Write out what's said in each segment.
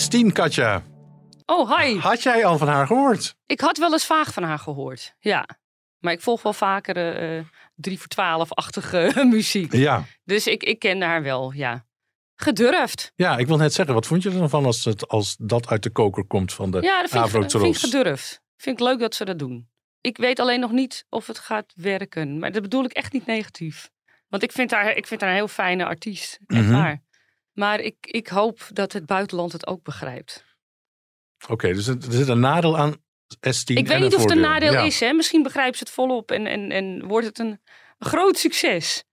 S10, Katja. Oh, hi. Had jij al van haar gehoord? Ik had wel eens vaag van haar gehoord. Ja. Maar ik volg wel vaker eh drie voor twaalf-achtige muziek. Ja. Dus ik, ik kende haar wel, ja. Gedurfd. Ja, ik wil net zeggen, wat vond je er dan van als, het, als dat uit de koker komt van de Ja, dat vind ik, vind ik gedurfd. Vind ik leuk dat ze dat doen. Ik weet alleen nog niet of het gaat werken. Maar dat bedoel ik echt niet negatief. Want ik vind haar, ik vind haar een heel fijne artiest. Echt Mhm. waar. Maar ik, ik hoop dat het buitenland het ook begrijpt. Oké, dus er er zit een nadeel aan S10 Ik weet niet of het een nadeel Ja. is. Hè? Misschien begrijpen ze het volop en, en, en wordt het een groot succes.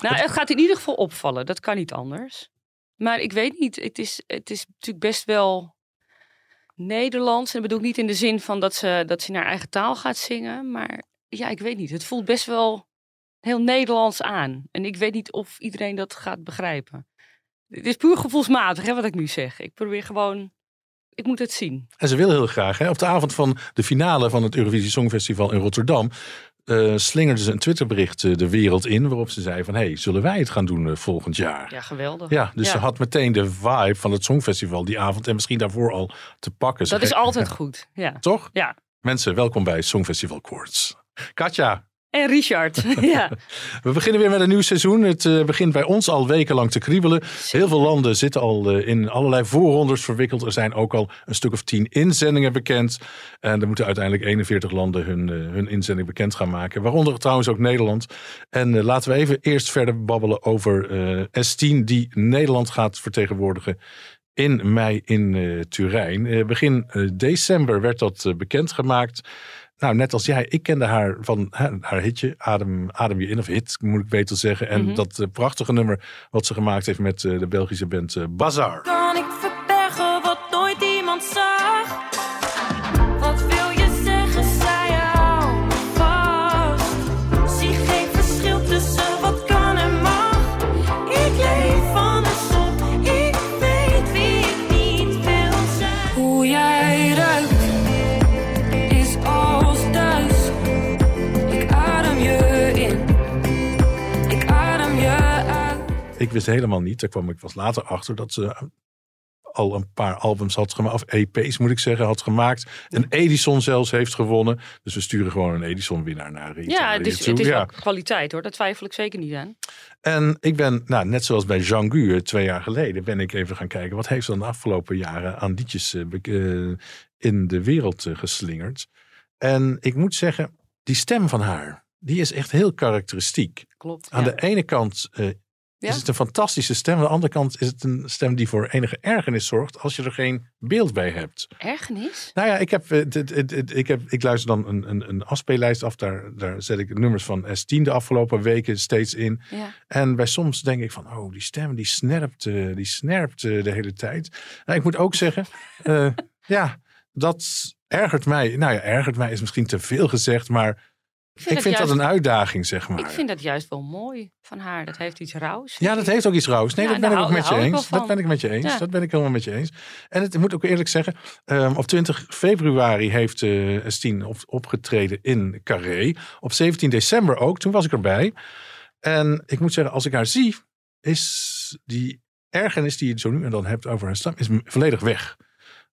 Nou, het gaat in ieder geval opvallen. Dat kan niet anders. Maar ik weet niet. Het is, het is natuurlijk best wel Nederlands. En dat bedoel ik niet in de zin van dat ze, dat ze in haar eigen taal gaat zingen. Maar ja, ik weet niet. Het voelt best wel heel Nederlands aan. En ik weet niet of iedereen dat gaat begrijpen. Het is puur gevoelsmatig, hè, wat ik nu zeg. Ik probeer gewoon... Ik moet het zien. En ze wil heel graag. Hè? Op de avond van de finale van het Eurovisie Songfestival in Rotterdam... eh slingerde ze een Twitterbericht eh, de wereld in... waarop ze zei van, hey, zullen wij het gaan doen eh, volgend jaar? Ja, geweldig. Ja, dus Ja. ze had meteen de vibe van het Songfestival die avond... en misschien daarvoor al te pakken. Ze Dat is altijd goed. Ja. Toch? Ja. Mensen, welkom bij Songfestival Quartz. Katja, En Richard. ja. we beginnen weer met een nieuw seizoen. Het eh, begint bij ons al wekenlang te kriebelen. Heel veel landen zitten al eh, in allerlei voorrondes verwikkeld. Er zijn ook al een stuk of tien inzendingen bekend. En er moeten uiteindelijk 41 landen hun, eh, hun inzending bekend gaan maken. Waaronder trouwens ook Nederland. En laten we even eerst verder babbelen over eh, S10 die Nederland gaat vertegenwoordigen. In mei in eh, Turijn. Begin december werd dat bekendgemaakt. Nou, net als jij, ik kende haar van hè, haar hitje, Adem, Adem je in, of hit moet ik beter zeggen. En Mhm. dat eh, prachtige nummer wat ze gemaakt heeft met eh, de Belgische band eh, Bazaar. Ik wist helemaal niet, daar kwam ik pas later achter, dat ze al een paar albums had gemaakt, of EP's moet ik zeggen, had gemaakt. Een Edison zelfs heeft gewonnen. Dus we sturen gewoon een Edison winnaar naar Italië ja, het is, het is Ja. kwaliteit hoor. Daar twijfel ik zeker niet aan. En ik ben, nou, net zoals bij Jean Gu eh, twee jaar geleden, ben ik even gaan kijken. Wat heeft ze dan de afgelopen jaren aan liedjes eh, eh, in de wereld geslingerd? En ik moet zeggen, die stem van haar, die is echt heel karakteristiek. Klopt. Aan ja. de ene kant Ja. is het een fantastische stem. Aan de andere kant is het een stem die voor enige ergernis zorgt als je er geen beeld bij hebt. Ergernis? Nou ja, ik, heb, eh, ik, heb, ik luister dan een, een, een afspeellijst af. Daar, daar zet ik nummers van S10 de afgelopen weken steeds in. Ja. En bij soms denk ik van, oh, die stem die snerpt, eh, die snerpt eh, de hele tijd. Nou, ik moet ook zeggen, ja, dat ergert mij. Nou ja, ergert mij is misschien te veel gezegd, maar Ik ik vind dat een uitdaging, zeg maar. Ik vind dat juist wel mooi van haar. Dat heeft iets rauws. Ja, dat heeft ook iets rauws. Nee, Ja, dat ben ik ook met je eens. Dat ben ik met je eens. Dat ben ik helemaal met je eens. En het ik moet ook eerlijk zeggen, ehm, op 20 februari heeft eh Estine op, opgetreden in Carré. Op 17 december ook, toen was ik erbij. En ik moet zeggen, als ik haar zie, is die ergernis die je zo nu en dan hebt over haar stem, is volledig weg.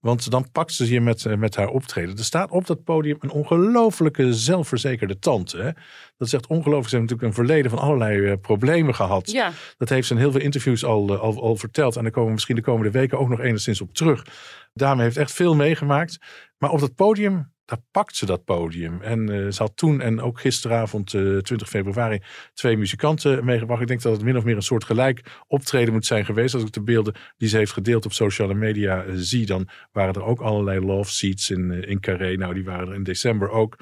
Want dan pakt ze je met, eh, met haar optreden. Er staat op dat podium een ongelofelijke zelfverzekerde tante. Hè? Dat is echt ongelooflijk. Ze heeft natuurlijk een verleden van allerlei eh, problemen gehad. Ja, Dat heeft ze in heel veel interviews al, eh, al, al verteld. En daar komen we misschien de komende weken ook nog enigszins op terug. Dame heeft echt veel meegemaakt. Maar op dat podium daar pakt ze dat podium. En eh, ze had toen en ook gisteravond, eh 20 februari, twee muzikanten meegebracht. Ik denk dat het min of meer een soort gelijk optreden moet zijn geweest. Als ik de beelden die ze heeft gedeeld op sociale media eh, zie, dan waren er ook allerlei love seats in, eh, in Carré. Nou, die waren er in december ook.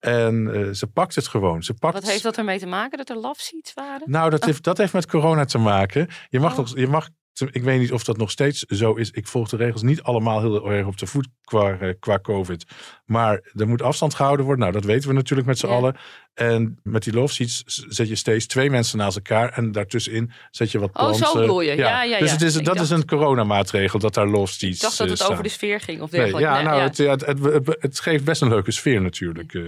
En eh, ze pakt het gewoon. Ze pakt, Wat heeft dat ermee te maken dat er love seats waren? nou, dat heeft, dat heeft met corona te maken. Je mag, Oh. nog, je mag, ik weet niet of dat nog steeds zo is. Ik volg de regels niet allemaal heel erg op de voet qua, eh, qua COVID. Maar er moet afstand gehouden worden. Nou, dat weten we natuurlijk met z'n Ja. allen. En met die love seats zet je steeds twee mensen naast elkaar. En daartussenin zet je wat Oh, zo planten. bedoel je. Ja, ja, Dus ja. het is, Ik dat dacht- is een coronamaatregel dat daar love seats Ik dacht dat eh, het staan. over de sfeer ging of Nee, dergelijke. ja, Nee, nou, ja. Het, ja, het, het, geeft best een leuke sfeer natuurlijk. eh.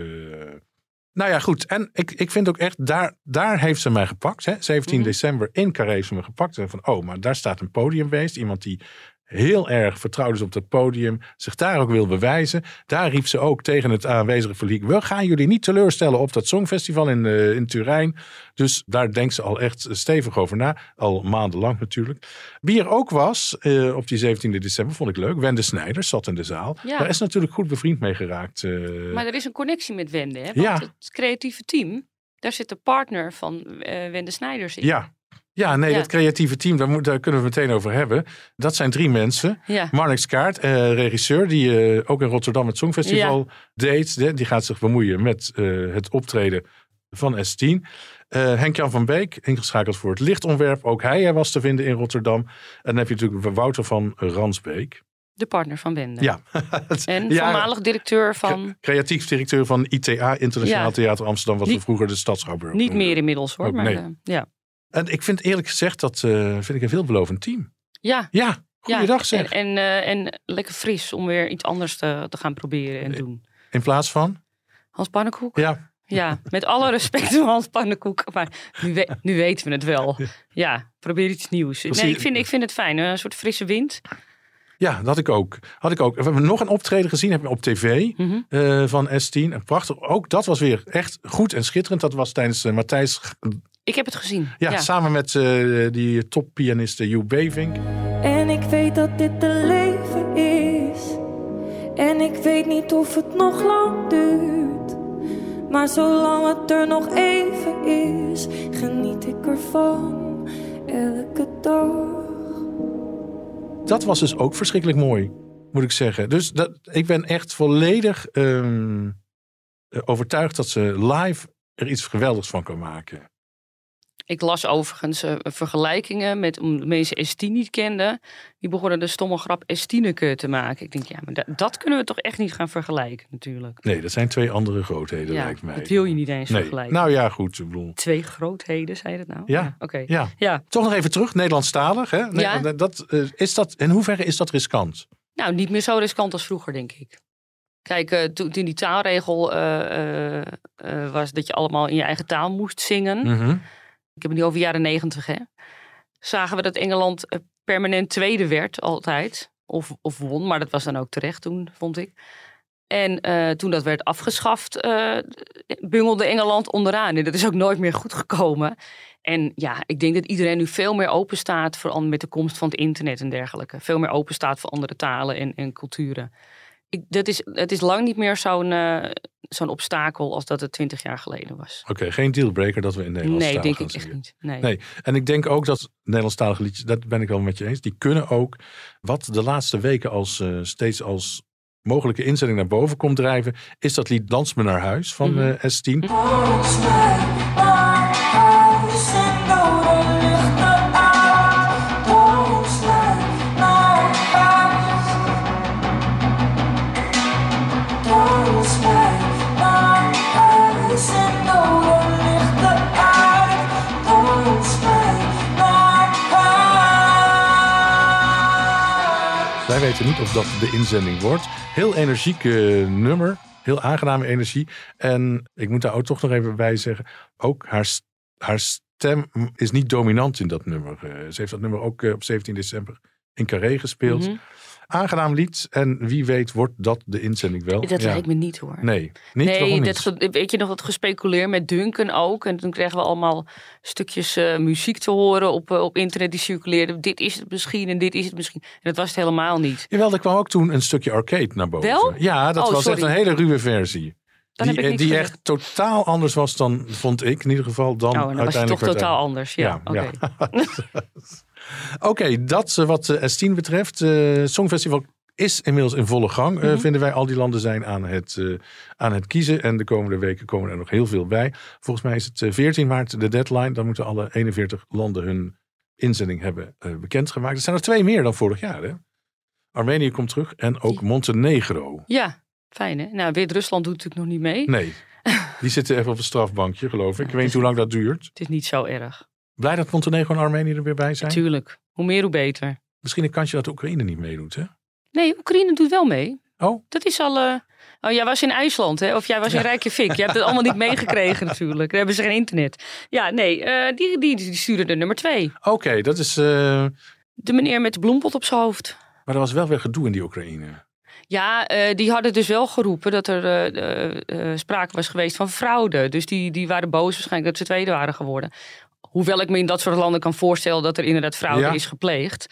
Nou ja, goed. En ik, ik vind ook echt, daar, daar heeft ze mij gepakt. Hè? 17 Mhm. december in Carré heeft ze me gepakt. En van, oh, maar daar staat een podiumbeest. Iemand die heel erg vertrouwd is op dat podium. Zich daar ook wil bewijzen. Daar riep ze ook tegen het aanwezige publiek. We gaan jullie niet teleurstellen op dat Songfestival in, eh, in Turijn. Dus daar denkt ze al echt stevig over na. Al maandenlang natuurlijk. Wie er ook was eh, op die 17 december, vond ik leuk. Wende Snijders zat in de zaal. Ja. Daar is natuurlijk goed bevriend mee geraakt. eh. Maar er is een connectie met Wende. Hè? Want Ja. het creatieve team, daar zit de partner van Wende Snijders in. ja. Ja, nee, Ja. dat creatieve team, daar, moet, daar kunnen we het meteen over hebben. Dat zijn drie mensen. Ja. Marnix Kaart, eh, regisseur, die eh, ook in Rotterdam het Songfestival deed. De- die gaat zich bemoeien met eh, het optreden van S10. Eh, Henk-Jan van Beek, ingeschakeld voor het lichtontwerp. Ook hij eh, was te vinden in Rotterdam. En dan heb je natuurlijk Wouter van Ransbeek. De partner van Wende. Ja. En voormalig directeur van... Creatief directeur van ITA, Internationaal. Theater Amsterdam, we Niet- vroeger de Stadsschouwburg Niet meer inmiddels hoor. Ook maar, nee. eh, ja. En ik vind eerlijk gezegd, dat eh, vind ik een veelbelovend team. Ja. Ja, goeiedag ja. zeg. En, en, eh, en lekker fris om weer iets anders te, te gaan proberen en doen. In plaats van? Hans Pannenkoek? Ja, Ja, met alle respect voor Hans Pannenkoek. Maar nu, we- nu weten we het wel. Ja, probeer iets nieuws. Nee, ik vind, ik vind het fijn. Een soort frisse wind. ja, dat had ik ook. Had ik ook. We hebben nog een optreden gezien hebben op tv Mhm. eh, van S10. En prachtig. Ook dat was weer echt goed en schitterend. Dat was tijdens Matthijs, Ik heb het gezien. ja, Ja. samen met eh, die toppianiste Hugh Beving. En ik weet dat dit te leven is. En ik weet niet of het nog lang duurt. Maar zolang het er nog even is, geniet ik ervan elke dag. Dat was dus ook verschrikkelijk mooi, moet ik zeggen. Dus dat, ik ben echt volledig ehm, overtuigd dat ze live er iets geweldigs van kan maken. Ik las overigens eh, vergelijkingen met om mensen S10 niet kenden. Die begonnen de stomme grap S10 te maken. Ik denk, ja, maar da- dat kunnen we toch echt niet gaan vergelijken natuurlijk. Nee, dat zijn twee andere grootheden, ja, lijkt mij. dat wil je niet eens nee. vergelijken. Nou ja, goed. Ik bedoel, Twee grootheden, zei je dat nou? Ja. Oké. ja. Ja. Toch nog even terug, Nederlandstalig. Hè? Nee, Ja. dat, eh, is dat, in hoeverre is dat riskant? Nou, niet meer zo riskant als vroeger, denk ik. Kijk, eh, toen die taalregel eh, eh, eh, was dat je allemaal in je eigen taal moest zingen. Mhm. Ik heb het nu over jaren negentig, hè. Zagen we dat Engeland eh, permanent tweede werd, altijd. Of, of won, maar dat was dan ook terecht toen, vond ik. En eh, toen dat werd afgeschaft, eh, bungelde Engeland onderaan. En dat is ook nooit meer goed gekomen. En ja, ik denk dat iedereen nu veel meer open staat, vooral met de komst van het internet en dergelijke. Veel meer open staat voor andere talen en, en culturen. Ik, dat is, het is lang niet meer zo'n eh, zo'n obstakel als dat het twintig jaar geleden was. Oké, geen dealbreaker dat we in Nederland nee, denk gaan ik echt niet. Nee. Nee, en ik denk ook dat Nederlandstalige liedjes, dat ben ik wel met je eens, die kunnen ook, wat de laatste weken als, eh, steeds als mogelijke inzending naar boven komt drijven, is dat lied Dans me naar huis van Mhm. eh, S10. Weten niet of dat de inzending wordt. Heel energieke nummer, heel aangename energie. En ik moet daar ook toch nog even bij zeggen, ook haar, haar stem is niet dominant in dat nummer. Eh, ze heeft dat nummer ook eh, op 17 december in Carré gespeeld. Mhm. Aangenaam lied. En wie weet wordt dat de inzending wel. Dat Ja. lijkt me niet hoor. Nee, niet, nee, dat, niet? ge- weet je nog wat gespeculeerd met Duncan ook. En toen kregen we allemaal stukjes eh, muziek te horen op, eh, op internet die circuleerden. Dit is het misschien en dit is het misschien. En dat was het helemaal niet. Jawel, er kwam ook toen een stukje arcade naar boven. Wel? Ja, dat Oh, was echt een hele ruwe versie. Dan die eh, gezegd. echt totaal anders was dan, vond ik in ieder geval, dan Oh, dan was het uiteindelijk toch werd totaal uit- anders. Ja, Ja, oké. ja. Oké, dat eh, wat eh, S10 betreft. eh Songfestival is inmiddels in volle gang. Mhm. vinden wij al die landen zijn aan het, aan het kiezen. En de komende weken komen er nog heel veel bij. Volgens mij is het eh, 14 maart de deadline. Dan moeten alle 41 landen hun inzending hebben bekendgemaakt. Er zijn er twee meer dan vorig jaar. Hè? Armenië komt terug en ook Montenegro. Ja, fijn hè. Nou, Wit-Rusland doet natuurlijk nog niet mee. Nee, die zitten even op een strafbankje geloof ik. Ik weet niet hoe lang dat duurt. Het is niet zo erg. Blij dat Montenegro en Armenië er weer bij zijn. Natuurlijk. Hoe meer, hoe beter. Misschien een kansje dat de Oekraïne niet meedoet. Hè? Nee, Oekraïne doet wel mee. Oh, Dat is al. eh, Oh, jij was in IJsland, hè? Of jij was in Reykjavik. Je hebt het allemaal niet meegekregen, natuurlijk. Daar hebben ze geen internet. Ja, nee, eh, die, die, die sturen de nummer twee. oké. dat is. eh, De meneer met de bloempot op zijn hoofd. Maar er was wel weer gedoe in die Oekraïne. Ja, die hadden dus wel geroepen dat er sprake was geweest van fraude. Dus die, die waren boos waarschijnlijk dat ze tweede waren geworden. Hoewel ik me in dat soort landen kan voorstellen dat er inderdaad fraude Ja. is gepleegd.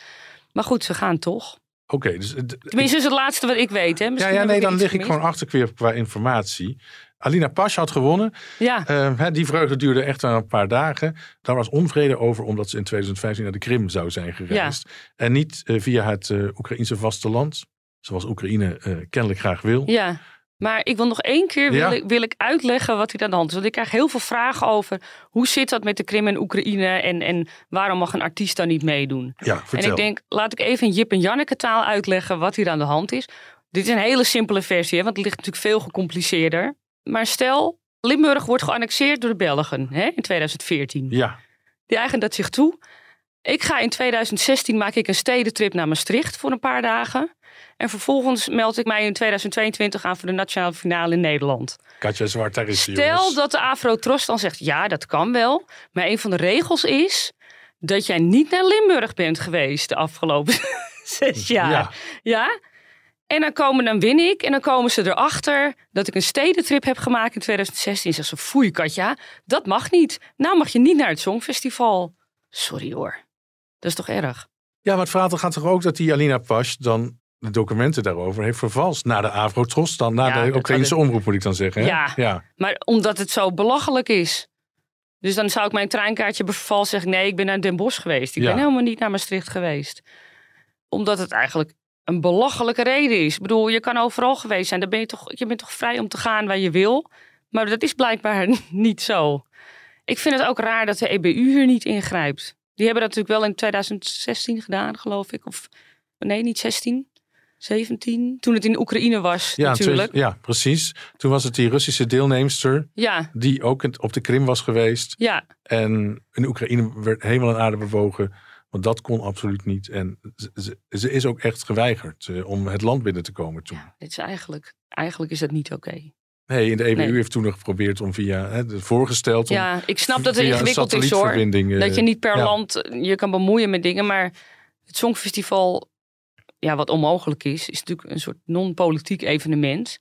Maar goed, ze gaan toch. Oké, dus. het- Tenminste, is het laatste wat ik weet. Hè. ja, Misschien ja, nee, dan lig ik gewoon achter qua informatie. Alina Pas had gewonnen. Ja, Eh, die vreugde duurde echt een paar dagen. Daar was onvrede over, omdat ze in 2015 naar de Krim zou zijn gereisd. En niet eh, via het eh Oekraïnse vasteland. Zoals Oekraïne kennelijk graag wil. ja. Maar ik wil nog één keer wil, Ja. ik, wil ik uitleggen wat hier aan de hand is. Want ik krijg heel veel vragen over hoe zit dat met de Krim en Oekraïne en, en waarom mag een artiest dan niet meedoen? Ja, vertel. En ik denk, laat ik even in Jip en Janneke taal uitleggen wat hier aan de hand is. Dit is een hele simpele versie, hè, want het ligt natuurlijk veel gecompliceerder. Maar stel, Limburg wordt geannexeerd door de Belgen hè, in 2014. Ja, Die eigenen dat zich toe. Ik ga in 2016 maak ik een stedentrip naar Maastricht voor een paar dagen. En vervolgens meld ik mij in 2022 aan voor de nationale finale in Nederland. Katja Zwart, daar is Stel jongens. dat de Afro-Tros dan zegt, ja, dat kan wel. Maar een van de regels is dat jij niet naar Limburg bent geweest de afgelopen zes jaar. Ja, Ja? En dan, komen, dan win ik en dan komen ze erachter dat ik een stedentrip heb gemaakt in 2016. En zeggen ze, foei Katja, dat mag niet. Nou mag je niet naar het Songfestival. Sorry hoor, dat is toch erg? ja, maar het verhaal gaat toch ook dat die Alina Pas dan de documenten daarover heeft vervalst naar de Afro-Tros, dan naar Ja, de Oekraïnse omroep moet ik dan zeggen. Hè? Ja. ja. Maar omdat het zo belachelijk is. Dus dan zou ik mijn treinkaartje beval zeggen: nee, ik ben naar Den Bosch geweest. Ik Ja. ben helemaal niet naar Maastricht geweest. Omdat het eigenlijk een belachelijke reden is. Ik bedoel, je kan overal geweest zijn. Dan ben je, toch, je bent toch vrij om te gaan waar je wil. Maar dat is blijkbaar niet zo. Ik vind het ook raar dat de EBU hier niet ingrijpt. Die hebben dat natuurlijk wel in 2016 gedaan, geloof ik. Of nee, niet 16. 17. Toen het in Oekraïne was, Ja, natuurlijk. twee- ja, precies. Toen was het die Russische deelnemster Ja, die ook op de Krim was geweest. ja. En in Oekraïne werd hemel en aarde bewogen. Want dat kon absoluut niet. En ze, is ook echt geweigerd eh, om het land binnen te komen toen. Dit is eigenlijk, eigenlijk is dat niet oké. Nee, in de EBU Nee. heeft toen nog geprobeerd om via, hè, voorgesteld om Ja, ik snap dat het een ingewikkeld is hoor. Dat je niet per ja. land eh, je kan bemoeien met dingen. Maar het Songfestival, ja, wat onmogelijk is, is natuurlijk een soort non-politiek evenement.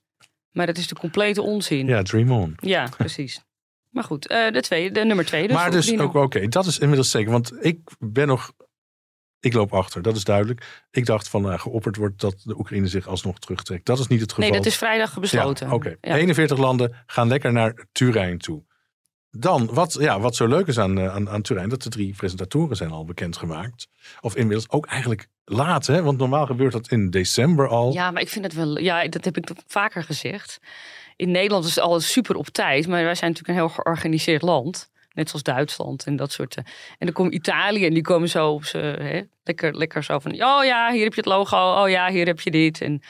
Maar dat is de complete onzin. Ja, Ja, Dream On. precies. Maar goed, eh, de, tweede, de nummer twee. Dus maar dus ook oké, dat is inmiddels zeker. Want ik ben nog, ik loop achter, dat is duidelijk. Ik dacht van nou, geopperd wordt dat de Oekraïne zich alsnog terugtrekt. Dat is niet het geval. Nee, dat is vrijdag besloten. Ja, oké. Ja. 41 landen gaan lekker naar Turijn toe. Dan, wat, ja, wat zo leuk is aan, eh, aan, aan Turijn, dat de drie presentatoren zijn al bekendgemaakt. Of inmiddels ook eigenlijk laat, hè? want normaal gebeurt dat in december al. Ja, maar ik vind het wel. Ja, dat heb ik vaker gezegd. In Nederland is alles super op tijd, maar wij zijn natuurlijk een heel georganiseerd land. Net zoals Duitsland en dat soort. eh. En dan komt Italië en die komen zo op ze, hè, lekker, lekker zo van. Oh ja, hier heb je het logo. Oh ja, hier heb je dit. En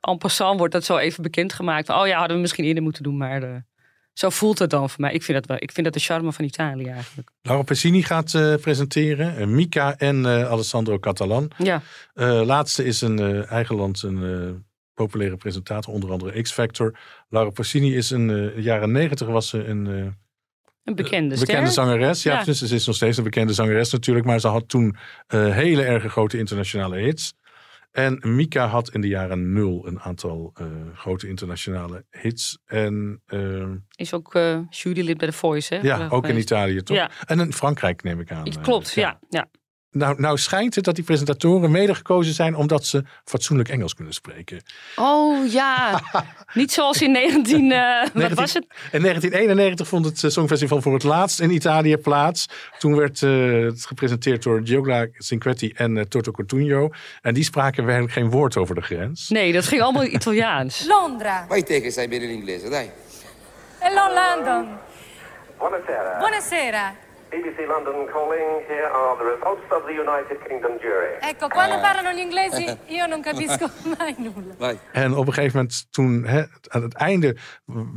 en passant wordt dat zo even bekendgemaakt. Oh ja, hadden we misschien eerder moeten doen, maar eh, zo voelt het dan voor mij. Ik vind dat wel. Ik vind dat de charme van Italië eigenlijk. Laura Pessini gaat eh, presenteren. eh, Mika en eh, Alessandro Catalan. Ja, laatste is een eigen land, een populaire presentator, onder andere X-Factor. Laura Pessini is in de jaren negentig was ze een, Een bekende zangeres. Ja, Ja. dus ze is nog steeds een bekende zangeres natuurlijk. Maar ze had toen eh, hele erge grote internationale hits. En Mika had in de jaren nul een aantal eh, grote internationale hits. En eh, Is ook eh jurylid bij The Voice, hè? ja, ook in. Italië toch? Ja. En in Frankrijk neem ik aan. Eh, Klopt, ja. ja. Nou, nou schijnt het dat die presentatoren mede gekozen zijn omdat ze fatsoenlijk Engels kunnen spreken. Oh ja, niet zoals in 19... eh, wat 19 was het? In 1991 vond het eh, Songfestival voor het laatst in Italië plaats. Toen werd eh, het gepresenteerd door Giola Cinquetti en eh, Toto Cotugno. En die spraken werkelijk geen woord over de grens. Nee, dat ging allemaal Italiaans. Londra. Vai te che sai bene l'inglese, dai. Hello London. Buonasera. Buonasera. BBC London calling. Here are the results of the United Kingdom jury. Ecco, quando parlano gli inglesi io non capisco mai nulla. Vai. En op een gegeven moment, toen hè, aan het einde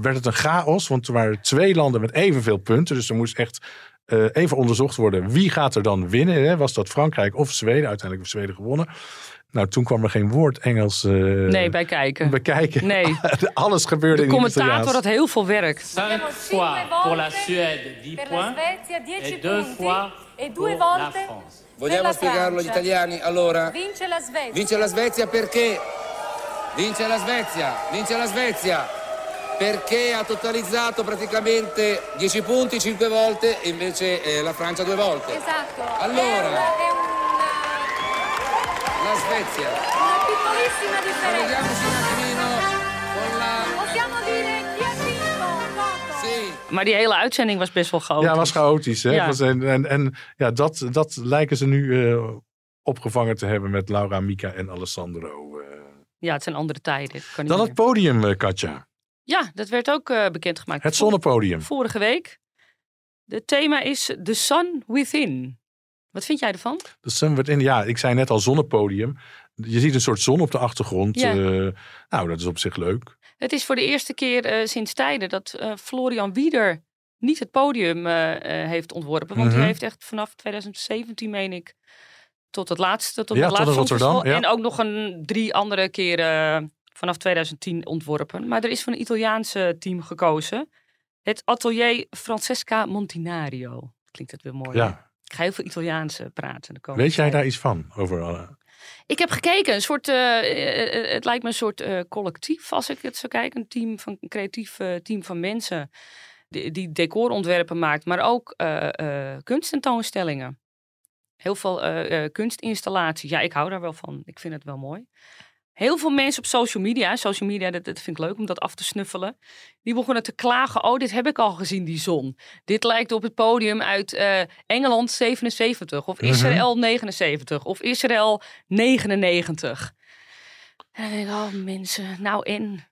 werd het een chaos. Want er waren twee landen met evenveel punten. Dus er moest echt eh, even onderzocht worden wie gaat er dan winnen. Hè? Was dat Frankrijk of Zweden? Uiteindelijk heeft Zweden gewonnen. Nou, toen kwam er geen woord Engels eh Nee, bij kijken. bekijken. Nee. Alles gebeurde De in commentator Italiaans. had heel veel werk. Cinque fois pour la volte Suède, 10 per la points. Svezia 10 et deux punti fois e due la volte France. Vogliamo spiegarlo agli italiani? Allora, Vince la Svezia. vince la Svezia perché? Vince la Svezia, vince la Svezia. Perché ha totalizzato praticamente 10 punti 5 volte e invece eh, la Francia due volte. Esatto. Allora. È, un- è una, La Svezia. una piccolissima differenza. Vediamoci un attimino con la... Possiamo dire chi ha vinto, Toto? Sì. Maar die hele uitzending was best wel chaotisch. Ja, was chaotisch. Hè? Ja. En en, en ja, dat, dat lijken ze nu eh, opgevangen te hebben met Laura, Mika en Alessandro. eh. Ja, het zijn andere tijden. Kan niet Dan meer. het podium, eh, Katja. Ja, dat werd ook eh, bekendgemaakt. Het zonnepodium. Vorige week. Het thema is The Sun Within. Wat vind jij ervan? Sun werd in, ja, ik zei net al zonnepodium. Je ziet een soort zon op de achtergrond. Ja. eh, nou, dat is op zich leuk. Het is voor de eerste keer eh, sinds tijden dat eh, Florian Wieder niet het podium heeft ontworpen. Want Mhm. hij heeft echt vanaf 2017, meen ik, tot het laatste, tot Ja, het tot laatste Rotterdam, Songfestival. ja. En ook nog een drie andere keren vanaf 2010 ontworpen. Maar er is van een Italiaanse team gekozen. Het atelier Francesca Montinario. Klinkt het weer mooi. Ja. Ga heel veel Italiaans praten. de Weet jij daar iets van? Over, eh, Ik heb gekeken, een soort, eh, eh, het lijkt me een soort collectief als ik het zo kijk. Een team van een creatief team van mensen die, die decorontwerpen maakt, maar ook kunstentoonstellingen. Heel veel kunstinstallaties. Ja, ik hou daar wel van. Ik vind het wel mooi. Heel veel mensen op social media, social media, dat, dat vind ik leuk om dat af te snuffelen. Die begonnen te klagen. Oh, dit heb ik al gezien, die zon. Dit lijkt op het podium uit eh, Engeland 77 of Mhm. Israël 79 of Israël 99. En dan denk ik, oh mensen, nou en?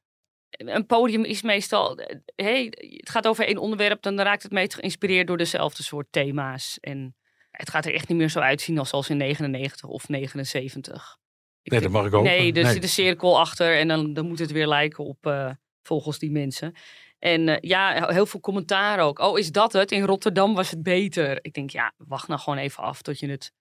Een podium is meestal, eh, hey, het gaat over één onderwerp, dan raakt het meest geïnspireerd door dezelfde soort thema's. En het gaat er echt niet meer zo uitzien als, als in 99 of 79. Nee, dat mag ik ook. Nee, er Nee. zit een cirkel achter en dan, dan moet het weer lijken op eh, volgens die mensen. En eh, ja, heel veel commentaar ook. Oh, is dat het? In Rotterdam was het beter. Ik denk, ja, wacht nou gewoon even af tot je het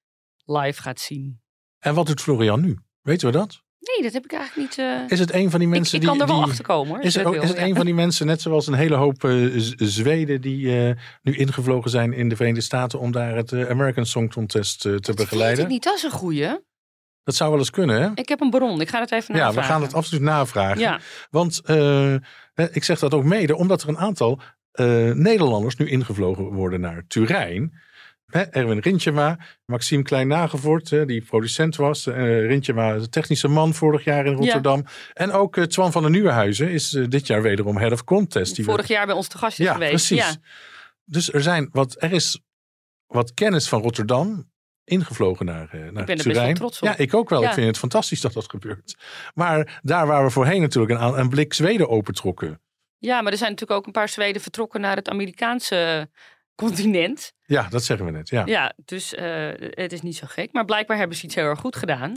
live gaat zien. En wat doet Florian nu? Weten we dat? Nee, dat heb ik eigenlijk niet. eh, Is het een van die ik, mensen ik kan die... er wel die- achter komen hoor. Is het, is het een van die mensen, net zoals een hele hoop Zweden die nu ingevlogen zijn in de Verenigde Staten om daar het American Song Contest te Dat weet begeleiden? ik niet, dat is een goeie. Dat zou wel eens kunnen, hè? Ik heb een bron, ik ga het even Ja, navragen. we gaan het absoluut navragen. Ja, Want eh, ik zeg dat ook mede omdat er een aantal eh, Nederlanders nu ingevlogen worden naar Turijn. Hè, Erwin Rintjema, Maxime Klein-Nagevoort, die producent was. eh Rintjema, de technische man vorig jaar in Rotterdam. En ook Twan van der Nieuwenhuizen is dit jaar wederom Head of Contest. Die vorig jaar bij ons te gast is ja, geweest. precies. Ja, Dus er, zijn wat, er is wat kennis van Rotterdam ingevlogen naar, eh naar ben er best Turijn. wel trots op. Ja, ik ook wel. Ja. Ik vind het fantastisch dat dat gebeurt. Maar daar waar we voorheen natuurlijk een, een blik Zweden opentrokken. ja, maar er zijn natuurlijk ook een paar Zweden vertrokken naar het Amerikaanse continent. Ja, dat zeggen we net. Ja. Ja, dus eh, het is niet zo gek. Maar blijkbaar hebben ze iets heel erg goed gedaan.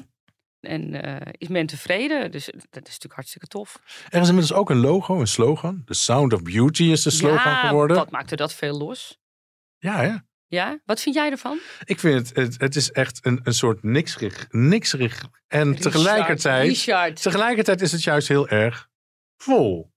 En eh, is men tevreden. Dus dat is natuurlijk hartstikke tof. Er is inmiddels ook een logo, een slogan. The Sound of Beauty is de slogan ja, geworden. wat maakte dat veel los? Ja, hè? Ja, wat vind jij ervan? Ik vind het, het, het is echt een, een soort nikserig, nikserig. En tegelijkertijd, Richard, tegelijkertijd is het juist heel erg vol.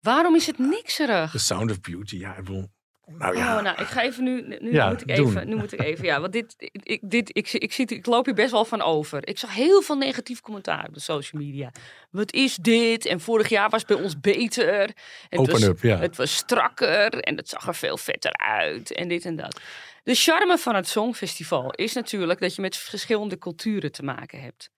waarom is het nikserig? The Sound of Beauty, ja, ik bedoel, Nou ja, Oh, nou, ik ga even nu. Nu Ja, moet ik doen. even. Nu moet ik even. Ja, want dit, ik, dit, ik, ik, zie, ik loop hier best wel van over. Ik zag heel veel negatief commentaar op de social media. Wat is dit? En vorig jaar was het bij ons beter. En Open was, up, ja. Het was strakker en het zag er veel vetter uit. En dit en dat. De charme van het Songfestival is natuurlijk dat je met verschillende culturen te maken hebt.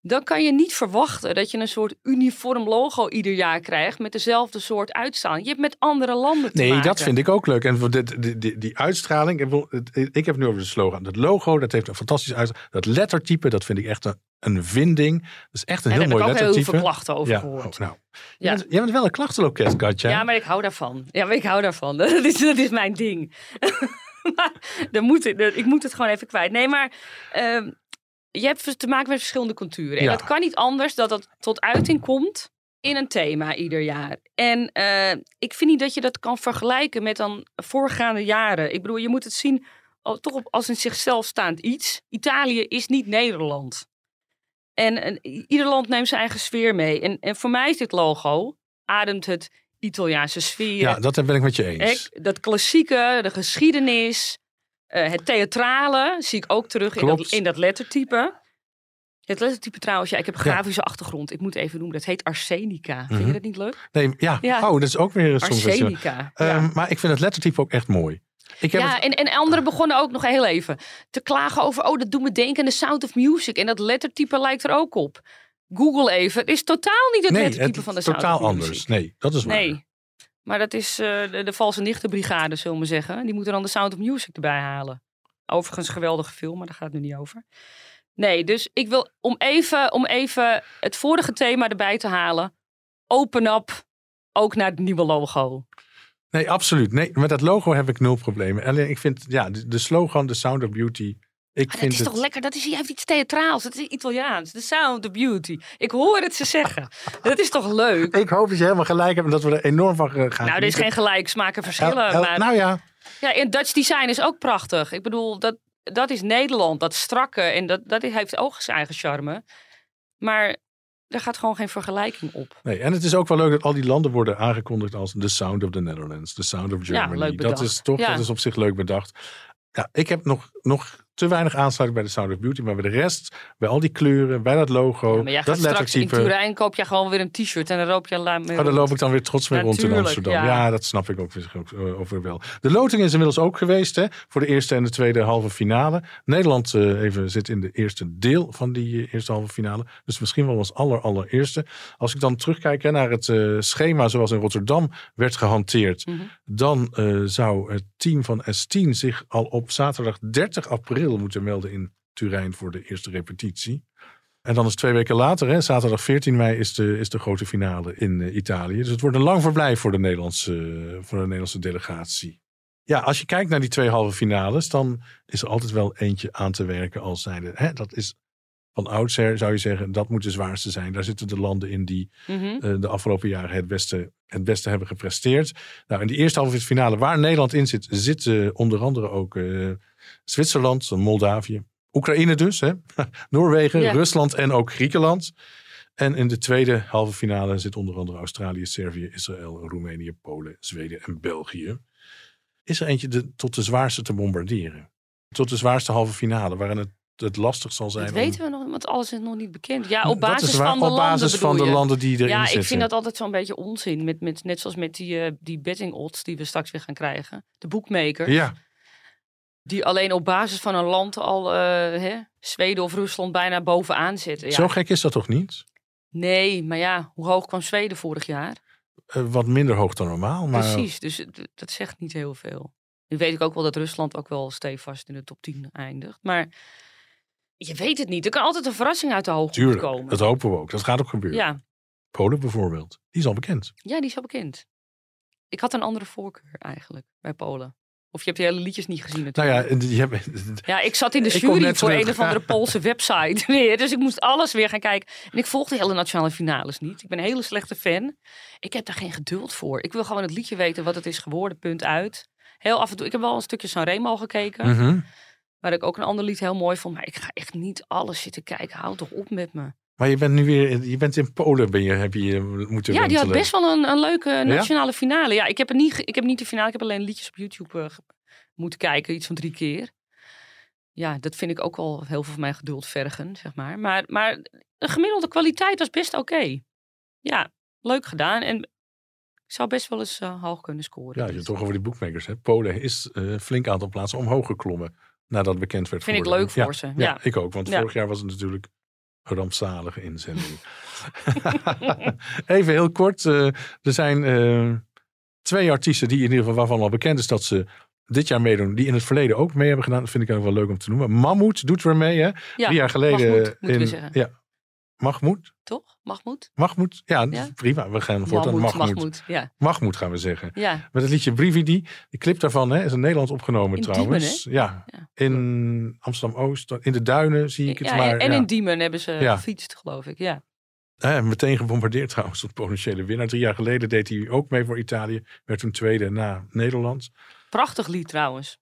Dan kan je niet verwachten dat je een soort uniform logo ieder jaar krijgt met dezelfde soort uitstraling. Je hebt met andere landen te Nee, maken. dat vind ik ook leuk. En voor dit- die, die, die uitstraling, ik, heb het nu over de slogan. Dat logo, dat heeft een fantastisch uitstraling. Dat lettertype, dat vind ik echt een, een vinding. Dat is echt een En heel daar heb mooi ik ook heel lettertype. veel klachten over ja, gehoord. oh, nou. Ja. Jij, bent, jij bent wel een klachtenloket, Katja. Ja, maar ik hou daarvan. Ja, maar ik hou daarvan. Dat is, dat is mijn ding. maar dan moet ik, ik moet het gewoon even kwijt. Nee, maar ehm, je hebt te maken met verschillende culturen. En Ja. het kan niet anders dat dat tot uiting komt in een thema ieder jaar. En eh, ik vind niet dat je dat kan vergelijken met dan voorgaande jaren. Ik bedoel, je moet het zien toch op, als een zichzelf staand iets. Italië is niet Nederland. En, en ieder land neemt zijn eigen sfeer mee. En, en voor mij is dit logo, ademt het Italiaanse sfeer. Ja, dat ben ik met je eens. Hè, dat klassieke, de geschiedenis, eh, het theatrale zie ik ook terug in dat, in dat lettertype. Het lettertype trouwens, ja, ik heb een grafische achtergrond. Ik moet even noemen, dat heet Arsenica. Vind Mhm. je dat niet leuk? Nee, ja. Ja. Oh, dat is ook weer een songfestival. Arsenica. Ehm. Maar ik vind het lettertype ook echt mooi. Ik heb Ja, het, en, en anderen begonnen ook nog heel even te klagen over... oh, dat doet me denken aan de Sound of Music. En dat lettertype lijkt er ook op. Google even. Het is totaal niet het nee, lettertype het van de Sound totaal of Music. anders. Nee, dat is waar. Nee. Maar dat is eh, de, de valse nichtenbrigade, zullen we zeggen. Die moeten dan de Sound of Music erbij halen. Overigens geweldige film, maar daar gaat het nu niet over. Nee, dus ik wil om even, om even het vorige thema erbij te halen. Open up, ook naar het nieuwe logo. Nee, absoluut. Nee, met dat logo heb ik nul problemen. Alleen ik vind, ja, de, de slogan, The Sound of Beauty. Ik vind het is het, toch lekker, dat is, hij heeft iets theatraals, het is Italiaans. The Sound of Beauty. Ik hoor het ze zeggen. dat is toch leuk? Ik hoop dat je helemaal gelijk hebt en dat we er enorm van gaan Nou, er is geen gelijk smaak en verschillen. El- el- maar... Nou ja, Ja, en Dutch design is ook prachtig. Ik bedoel, dat, dat is Nederland, dat strakke. En dat, dat heeft ook zijn eigen charme. Maar er gaat gewoon geen vergelijking op. nee. En het is ook wel leuk dat al die landen worden aangekondigd als The Sound of the Netherlands, The Sound of Ja, Germany. leuk dat is toch, Ja. dat is op zich leuk bedacht. Ja, ik heb nog, nog te weinig aansluiting bij The Sound of Beauty, maar bij de rest, bij al die kleuren, bij dat logo, Ja, maar jij dat straks in lettertype. Turijn koop je gewoon weer een t-shirt en dan loop je la- mee Oh, daar rond. loop ik dan weer trots mee rond in Amsterdam. Ja. ja. dat snap ik ook, ook eh, over wel. De loting is inmiddels ook geweest hè, voor de eerste en de tweede halve finale. Nederland eh, even zit in de eerste deel van die eh, eerste halve finale. Dus misschien wel als aller, allereerste. Als ik dan terugkijk hè, naar het eh, schema zoals in Rotterdam werd gehanteerd. Mhm. Dan eh, zou het team van S10 zich al op zaterdag 30 april moeten melden in Turijn voor de eerste repetitie. En dan is twee weken later, hè, zaterdag 14 mei, is de, is de grote finale in eh, Italië. Dus het wordt een lang verblijf voor de, Nederlandse, voor de Nederlandse delegatie. Ja, als je kijkt naar die twee halve finales, dan is er altijd wel eentje aan te werken als zijnde. Hè, dat is van oudsher, zou je zeggen, dat moet de zwaarste zijn. Daar zitten de landen in die Mhm. eh, de afgelopen jaren het beste, het beste hebben gepresteerd. Nou, in die eerste halve finale waar Nederland in zit, zit eh, onder andere ook eh, Zwitserland, Moldavië, Oekraïne dus, hè? Noorwegen, Ja. Rusland en ook Griekenland. En in de tweede halve finale zit onder andere Australië, Servië, Israël, Roemenië, Polen, Zweden en België. Is er eentje de, tot de zwaarste te bombarderen? Tot de zwaarste halve finale, waarin het, het lastig zal zijn. Dat om- weten we nog, want alles is nog niet bekend. Ja, op basis waar, van de op basis landen van de landen die erin Ja, zitten. ik vind dat altijd zo'n beetje onzin. Met, met, net zoals met die, eh, die betting odds die we straks weer gaan krijgen. De boekmaker. Ja, Die alleen op basis van een land al eh, hè, Zweden of Rusland bijna bovenaan zitten. Ja. zo gek is dat toch niet? Nee, maar ja, hoe hoog kwam Zweden vorig jaar? Eh, wat minder hoog dan normaal. Maar Precies, dus dat zegt niet heel veel. Nu weet ik ook wel dat Rusland ook wel stevast in de top 10 eindigt. Maar je weet het niet. Er kan altijd een verrassing uit de hoogte tuurlijk, komen. dat hopen we ook. Dat gaat ook gebeuren. ja. Polen bijvoorbeeld, die is al bekend. ja, die is al bekend. Ik had een andere voorkeur eigenlijk bij Polen. Of je hebt die hele liedjes niet gezien Nou natuurlijk. ja, die hebben, Ja, ik zat in de jury voor terug. een of andere Poolse website weer. Dus ik moest alles weer gaan kijken. En ik volg de hele nationale finales niet. Ik ben een hele slechte fan. Ik heb daar geen geduld voor. Ik wil gewoon het liedje weten wat het is geworden, punt uit. Heel af en toe. Ik heb wel een stukje Sanremo gekeken. Mhm. Waar ik ook een ander lied heel mooi vond. Maar ik ga echt niet alles zitten kijken. Houd toch op met me. Maar je bent nu weer, je bent in Polen, ben je, heb je je moeten Ja, die had best wel een, een leuke nationale finale. Ja, ik heb, er niet, ik heb niet de finale, ik heb alleen liedjes op YouTube eh, moeten kijken, iets van drie keer. Ja, dat vind ik ook al heel veel van mijn geduld vergen, zeg maar. Maar, maar de gemiddelde kwaliteit was best oké. Ja, leuk gedaan. En ik zou best wel eens eh, hoog kunnen scoren. Ja, je hebt het toch over die boekmakers. Hè? Polen is eh, een flink aantal plaatsen omhoog geklommen nadat bekend werd Vind ik leuk voor ze, ja. ik ook. Want vorig jaar was het natuurlijk rampzalige inzending. Even heel kort. eh, er zijn eh, twee artiesten die in ieder geval waarvan al bekend is dat ze dit jaar meedoen. Die in het verleden ook mee hebben gedaan. Dat vind ik ook wel leuk om te noemen. Mammoet doet weer mee. Hè? Ja, Drie jaar geleden. Mahmoud, in. Ja. Mahmoud? Toch? Mahmoud? Mahmoud? Ja, Ja. prima. We gaan voortaan Mahmoud, Mahmoud. Ja. Mahmoud gaan we zeggen. Ja, Met het liedje Brividi. De clip daarvan hè, is in Nederland opgenomen In trouwens. ja. Ja. In Amsterdam-Oost. In de duinen zie ik het maar. en, in Diemen hebben ze gefietst, geloof ik. Ja. Hè, meteen gebombardeerd trouwens tot potentiële winnaar. Drie jaar geleden deed hij ook mee voor Italië. Werd toen tweede na Nederland. Prachtig lied trouwens.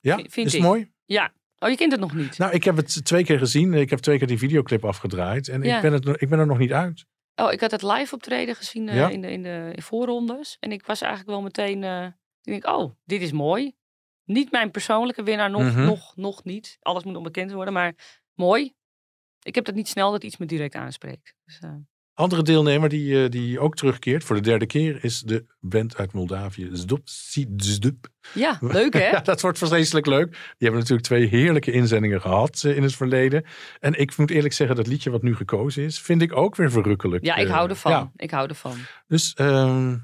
Ja, Vind- vind is ik. mooi? Ja. Oh, je kent het nog niet? Nou, ik heb het twee keer gezien. Ik heb twee keer die videoclip afgedraaid. En Ja. ik, ben het, ik ben er nog niet uit. Oh, ik had het live optreden gezien eh, Ja? in, de, in de voorrondes. En ik was eigenlijk wel meteen... eh, ik denk, oh, dit is mooi. Niet mijn persoonlijke winnaar, nog, Mhm. nog, nog niet. Alles moet nog bekend worden, maar mooi. Ik heb dat niet snel dat iets me direct aanspreekt. Dus, eh, Andere deelnemer die, eh, die ook terugkeert voor de derde keer is de band uit Moldavië. Zdop Zdub. ja, leuk hè? Ja, dat wordt vreselijk leuk. Die hebben natuurlijk twee heerlijke inzendingen gehad eh, in het verleden. En ik moet eerlijk zeggen, dat liedje wat nu gekozen is, vind ik ook weer verrukkelijk. Ja, ik Eh, hou ervan. ja. Ik hou ervan. Dus ehm,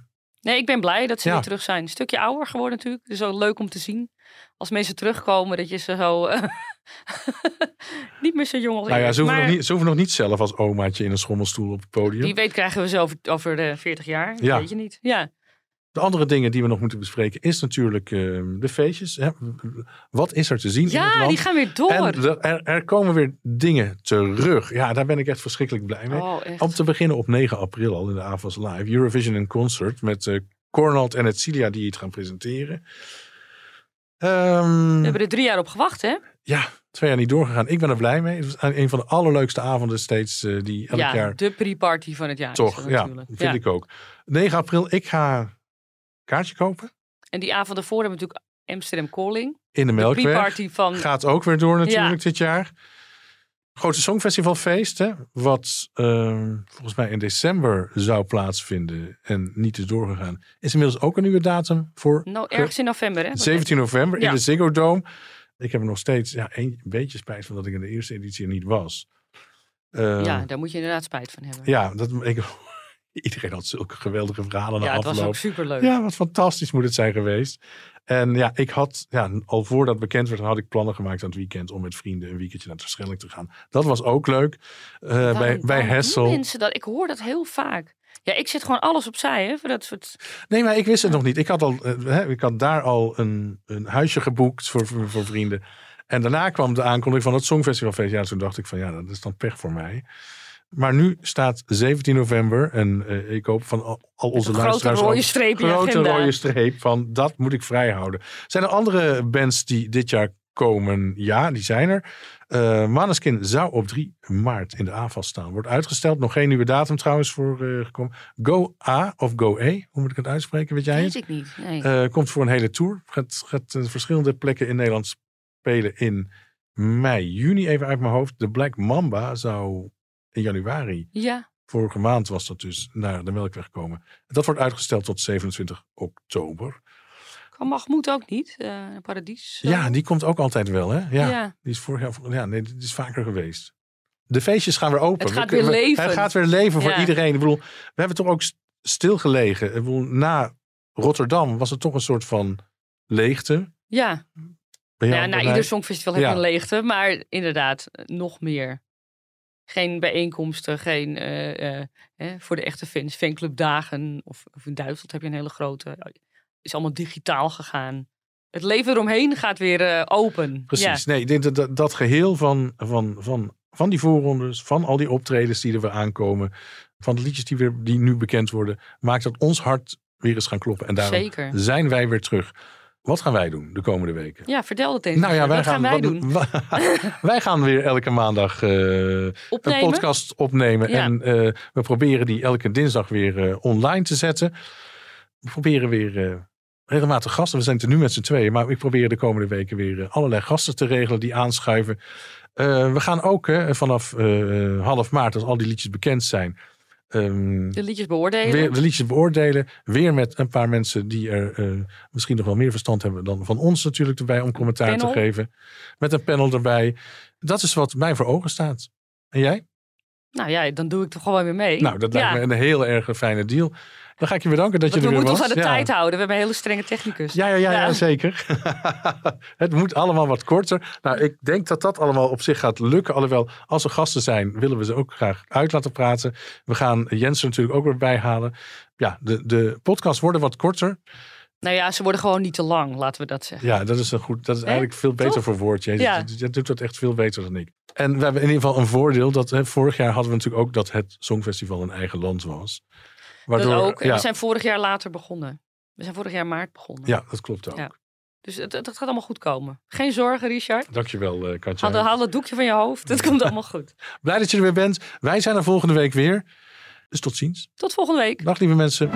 Nee, ik ben blij dat ze Ja. weer terug zijn. Een stukje ouder geworden natuurlijk. Dus ook leuk om te zien. Als mensen terugkomen, dat je ze zo... eh, niet meer zo jong als nou ja, ze hoeven, Maar nog niet, ze hoeven nog niet zelf als omaatje in een schommelstoel op het podium. Wie weet krijgen we ze over, over de 40 jaar. Ja. Weet je niet. Ja. De andere dingen die we nog moeten bespreken is natuurlijk ehm, de feestjes. Hè. Wat is er te zien in het Ja, land? die gaan weer door. En er, er, komen weer dingen terug. Ja, daar ben ik echt verschrikkelijk blij mee. Oh. Om te beginnen op 9 april al in de AFAS Live. Eurovision in Concert met eh Cornald en het Cilia die het gaan presenteren. Ehm, We hebben er drie jaar op gewacht, hè? ja, twee jaar niet doorgegaan. Ik ben er blij mee. Het was een van de allerleukste avonden steeds eh, die elk ja, jaar... de pre-party van het jaar. Toch, ja, vind Ja. ik ook. 9 april, ik ga kaartje kopen En die avond daarvoor hebben we natuurlijk Amsterdam Calling. in de De Melkweg. pre-party van... Gaat ook weer door natuurlijk Ja. dit jaar. Grote Songfestivalfeest, hè, wat ehm, volgens mij in december zou plaatsvinden en niet is doorgegaan. Is inmiddels ook een nieuwe datum voor Nou, ergens in november, hè? 17 november Ja. in de Ziggo Dome. Ik heb er nog steeds ja, een beetje spijt van dat ik in de eerste editie er niet was. Ehm, Ja, daar moet je inderdaad spijt van hebben. ja, dat, ik, iedereen had zulke geweldige verhalen na Ja, het was afloop. ook superleuk. Ja, wat fantastisch moet het zijn geweest. En ja, ik had, ja, al voordat bekend werd, had ik plannen gemaakt aan het weekend om met vrienden een weekendje naar Terschelling te gaan. Dat was ook leuk. Eh, bij, Waarom- bij Hessel. mensen dat? Ik hoor dat heel vaak. Ja, ik zet gewoon alles opzij, hè? Voor dat soort... Nee, maar ik wist het nog niet. Ik had, al, eh, hè, ik had daar al een, een huisje geboekt voor, voor, voor vrienden. En daarna kwam de aankondiging van het Songfestivalfeest. Ja, toen dacht ik van ja, dat is dan pech voor mij. Maar nu staat 17 november en eh, ik hoop van al, al onze een grote luisteraars... rode ook- streep grote rode streep van dat moet ik vrijhouden. Zijn er andere bands die dit jaar komen? Ja, die zijn er. Eh Maneskin zou op 3 maart in de AFAS staan. Wordt uitgesteld. Nog geen nieuwe datum trouwens voor eh, gekomen. Go A of Go E, hoe moet ik het uitspreken? Weet jij het? Weet ik niet. Nee. Komt voor een hele tour. Gaat, gaat verschillende plekken in Nederland spelen in mei, juni. Even uit mijn hoofd. De Black Mamba zou in januari, ja, vorige maand was dat dus, naar de Melkweg komen. Dat wordt uitgesteld tot 27 oktober. kan Mahmoud ook niet. eh Paradies. zo. Ja, die komt ook altijd wel, hè? Ja, Ja. die is vorig jaar, ja, nee, die is vaker geweest. De feestjes gaan weer open. Het gaat We- weer we- leven. Het gaat weer leven voor Ja. iedereen. Ik bedoel, we hebben toch ook st- stilgelegen. Ik bedoel, na Rotterdam was het toch een soort van leegte. Ja, jou, ja na ieder songfestival heb je Ja. een leegte. Maar inderdaad, eh, nog meer. Geen bijeenkomsten, geen eh, eh, voor de echte fans, fanclubdagen. Of, of in Duitsland heb je een hele grote. Is allemaal digitaal gegaan. Het leven eromheen gaat weer eh, open. Precies. Ja. Nee, ik denk dat, dat, dat geheel van, van, van, van die voorrondes, van al die optredens die er weer aankomen, van de liedjes die, weer, die nu bekend worden, maakt dat ons hart weer eens gaan kloppen. En daarom Zeker. zijn wij weer terug. Wat gaan wij doen de komende weken? Ja, vertel het eens. Nou ja, wij wat gaan, wij wat- doen? wij gaan weer elke maandag eh, een podcast opnemen. Ja. En eh, we proberen die elke dinsdag weer eh, online te zetten. We proberen weer regelmatig gasten. We zijn er nu met z'n tweeën. Maar ik probeer de komende weken weer allerlei gasten te regelen die aanschuiven. We gaan ook vanaf half maart, als al die liedjes bekend zijn... ehm, De liedjes beoordelen. weer de liedjes beoordelen. Weer met een paar mensen die er eh, misschien nog wel meer verstand hebben dan van ons natuurlijk erbij om commentaar Panel. te geven. Met een panel erbij. Dat is wat mij voor ogen staat. En jij? Nou ja, dan doe ik toch gewoon weer mee. Nou, dat ja. lijkt me een heel erg fijne deal. Dan ga ik je bedanken dat Want je we er weer moeten was. ons aan de Ja. tijd houden. We hebben een hele strenge technicus. Ja, ja, ja, zeker. het moet allemaal wat korter. Nou, ik denk dat dat allemaal op zich gaat lukken. Alhoewel, als er gasten zijn, willen we ze ook graag uit laten praten. We gaan Jens er natuurlijk ook weer bij halen. Ja, de, de podcasts worden wat korter. Nou ja, ze worden gewoon niet te lang, laten we dat zeggen. Ja, dat is, een goed, dat is eigenlijk veel beter Toch? voor woord. Jezus, Ja. je doet dat echt veel beter dan ik. En we hebben in ieder geval een voordeel. Dat, hè, vorig jaar hadden we natuurlijk ook dat het Songfestival een eigen land was. dat ook. En ja, we zijn vorig jaar later begonnen. We zijn vorig jaar maart begonnen. ja, dat klopt ook. Ja. Dus het, het gaat allemaal goed komen. Geen zorgen, Richard. Dankjewel, uh, Katja. Haal, haal het doekje van je hoofd. Het komt allemaal goed. Blij dat je er weer bent. Wij zijn er volgende week weer. Dus tot ziens. Tot volgende week. Dag lieve mensen.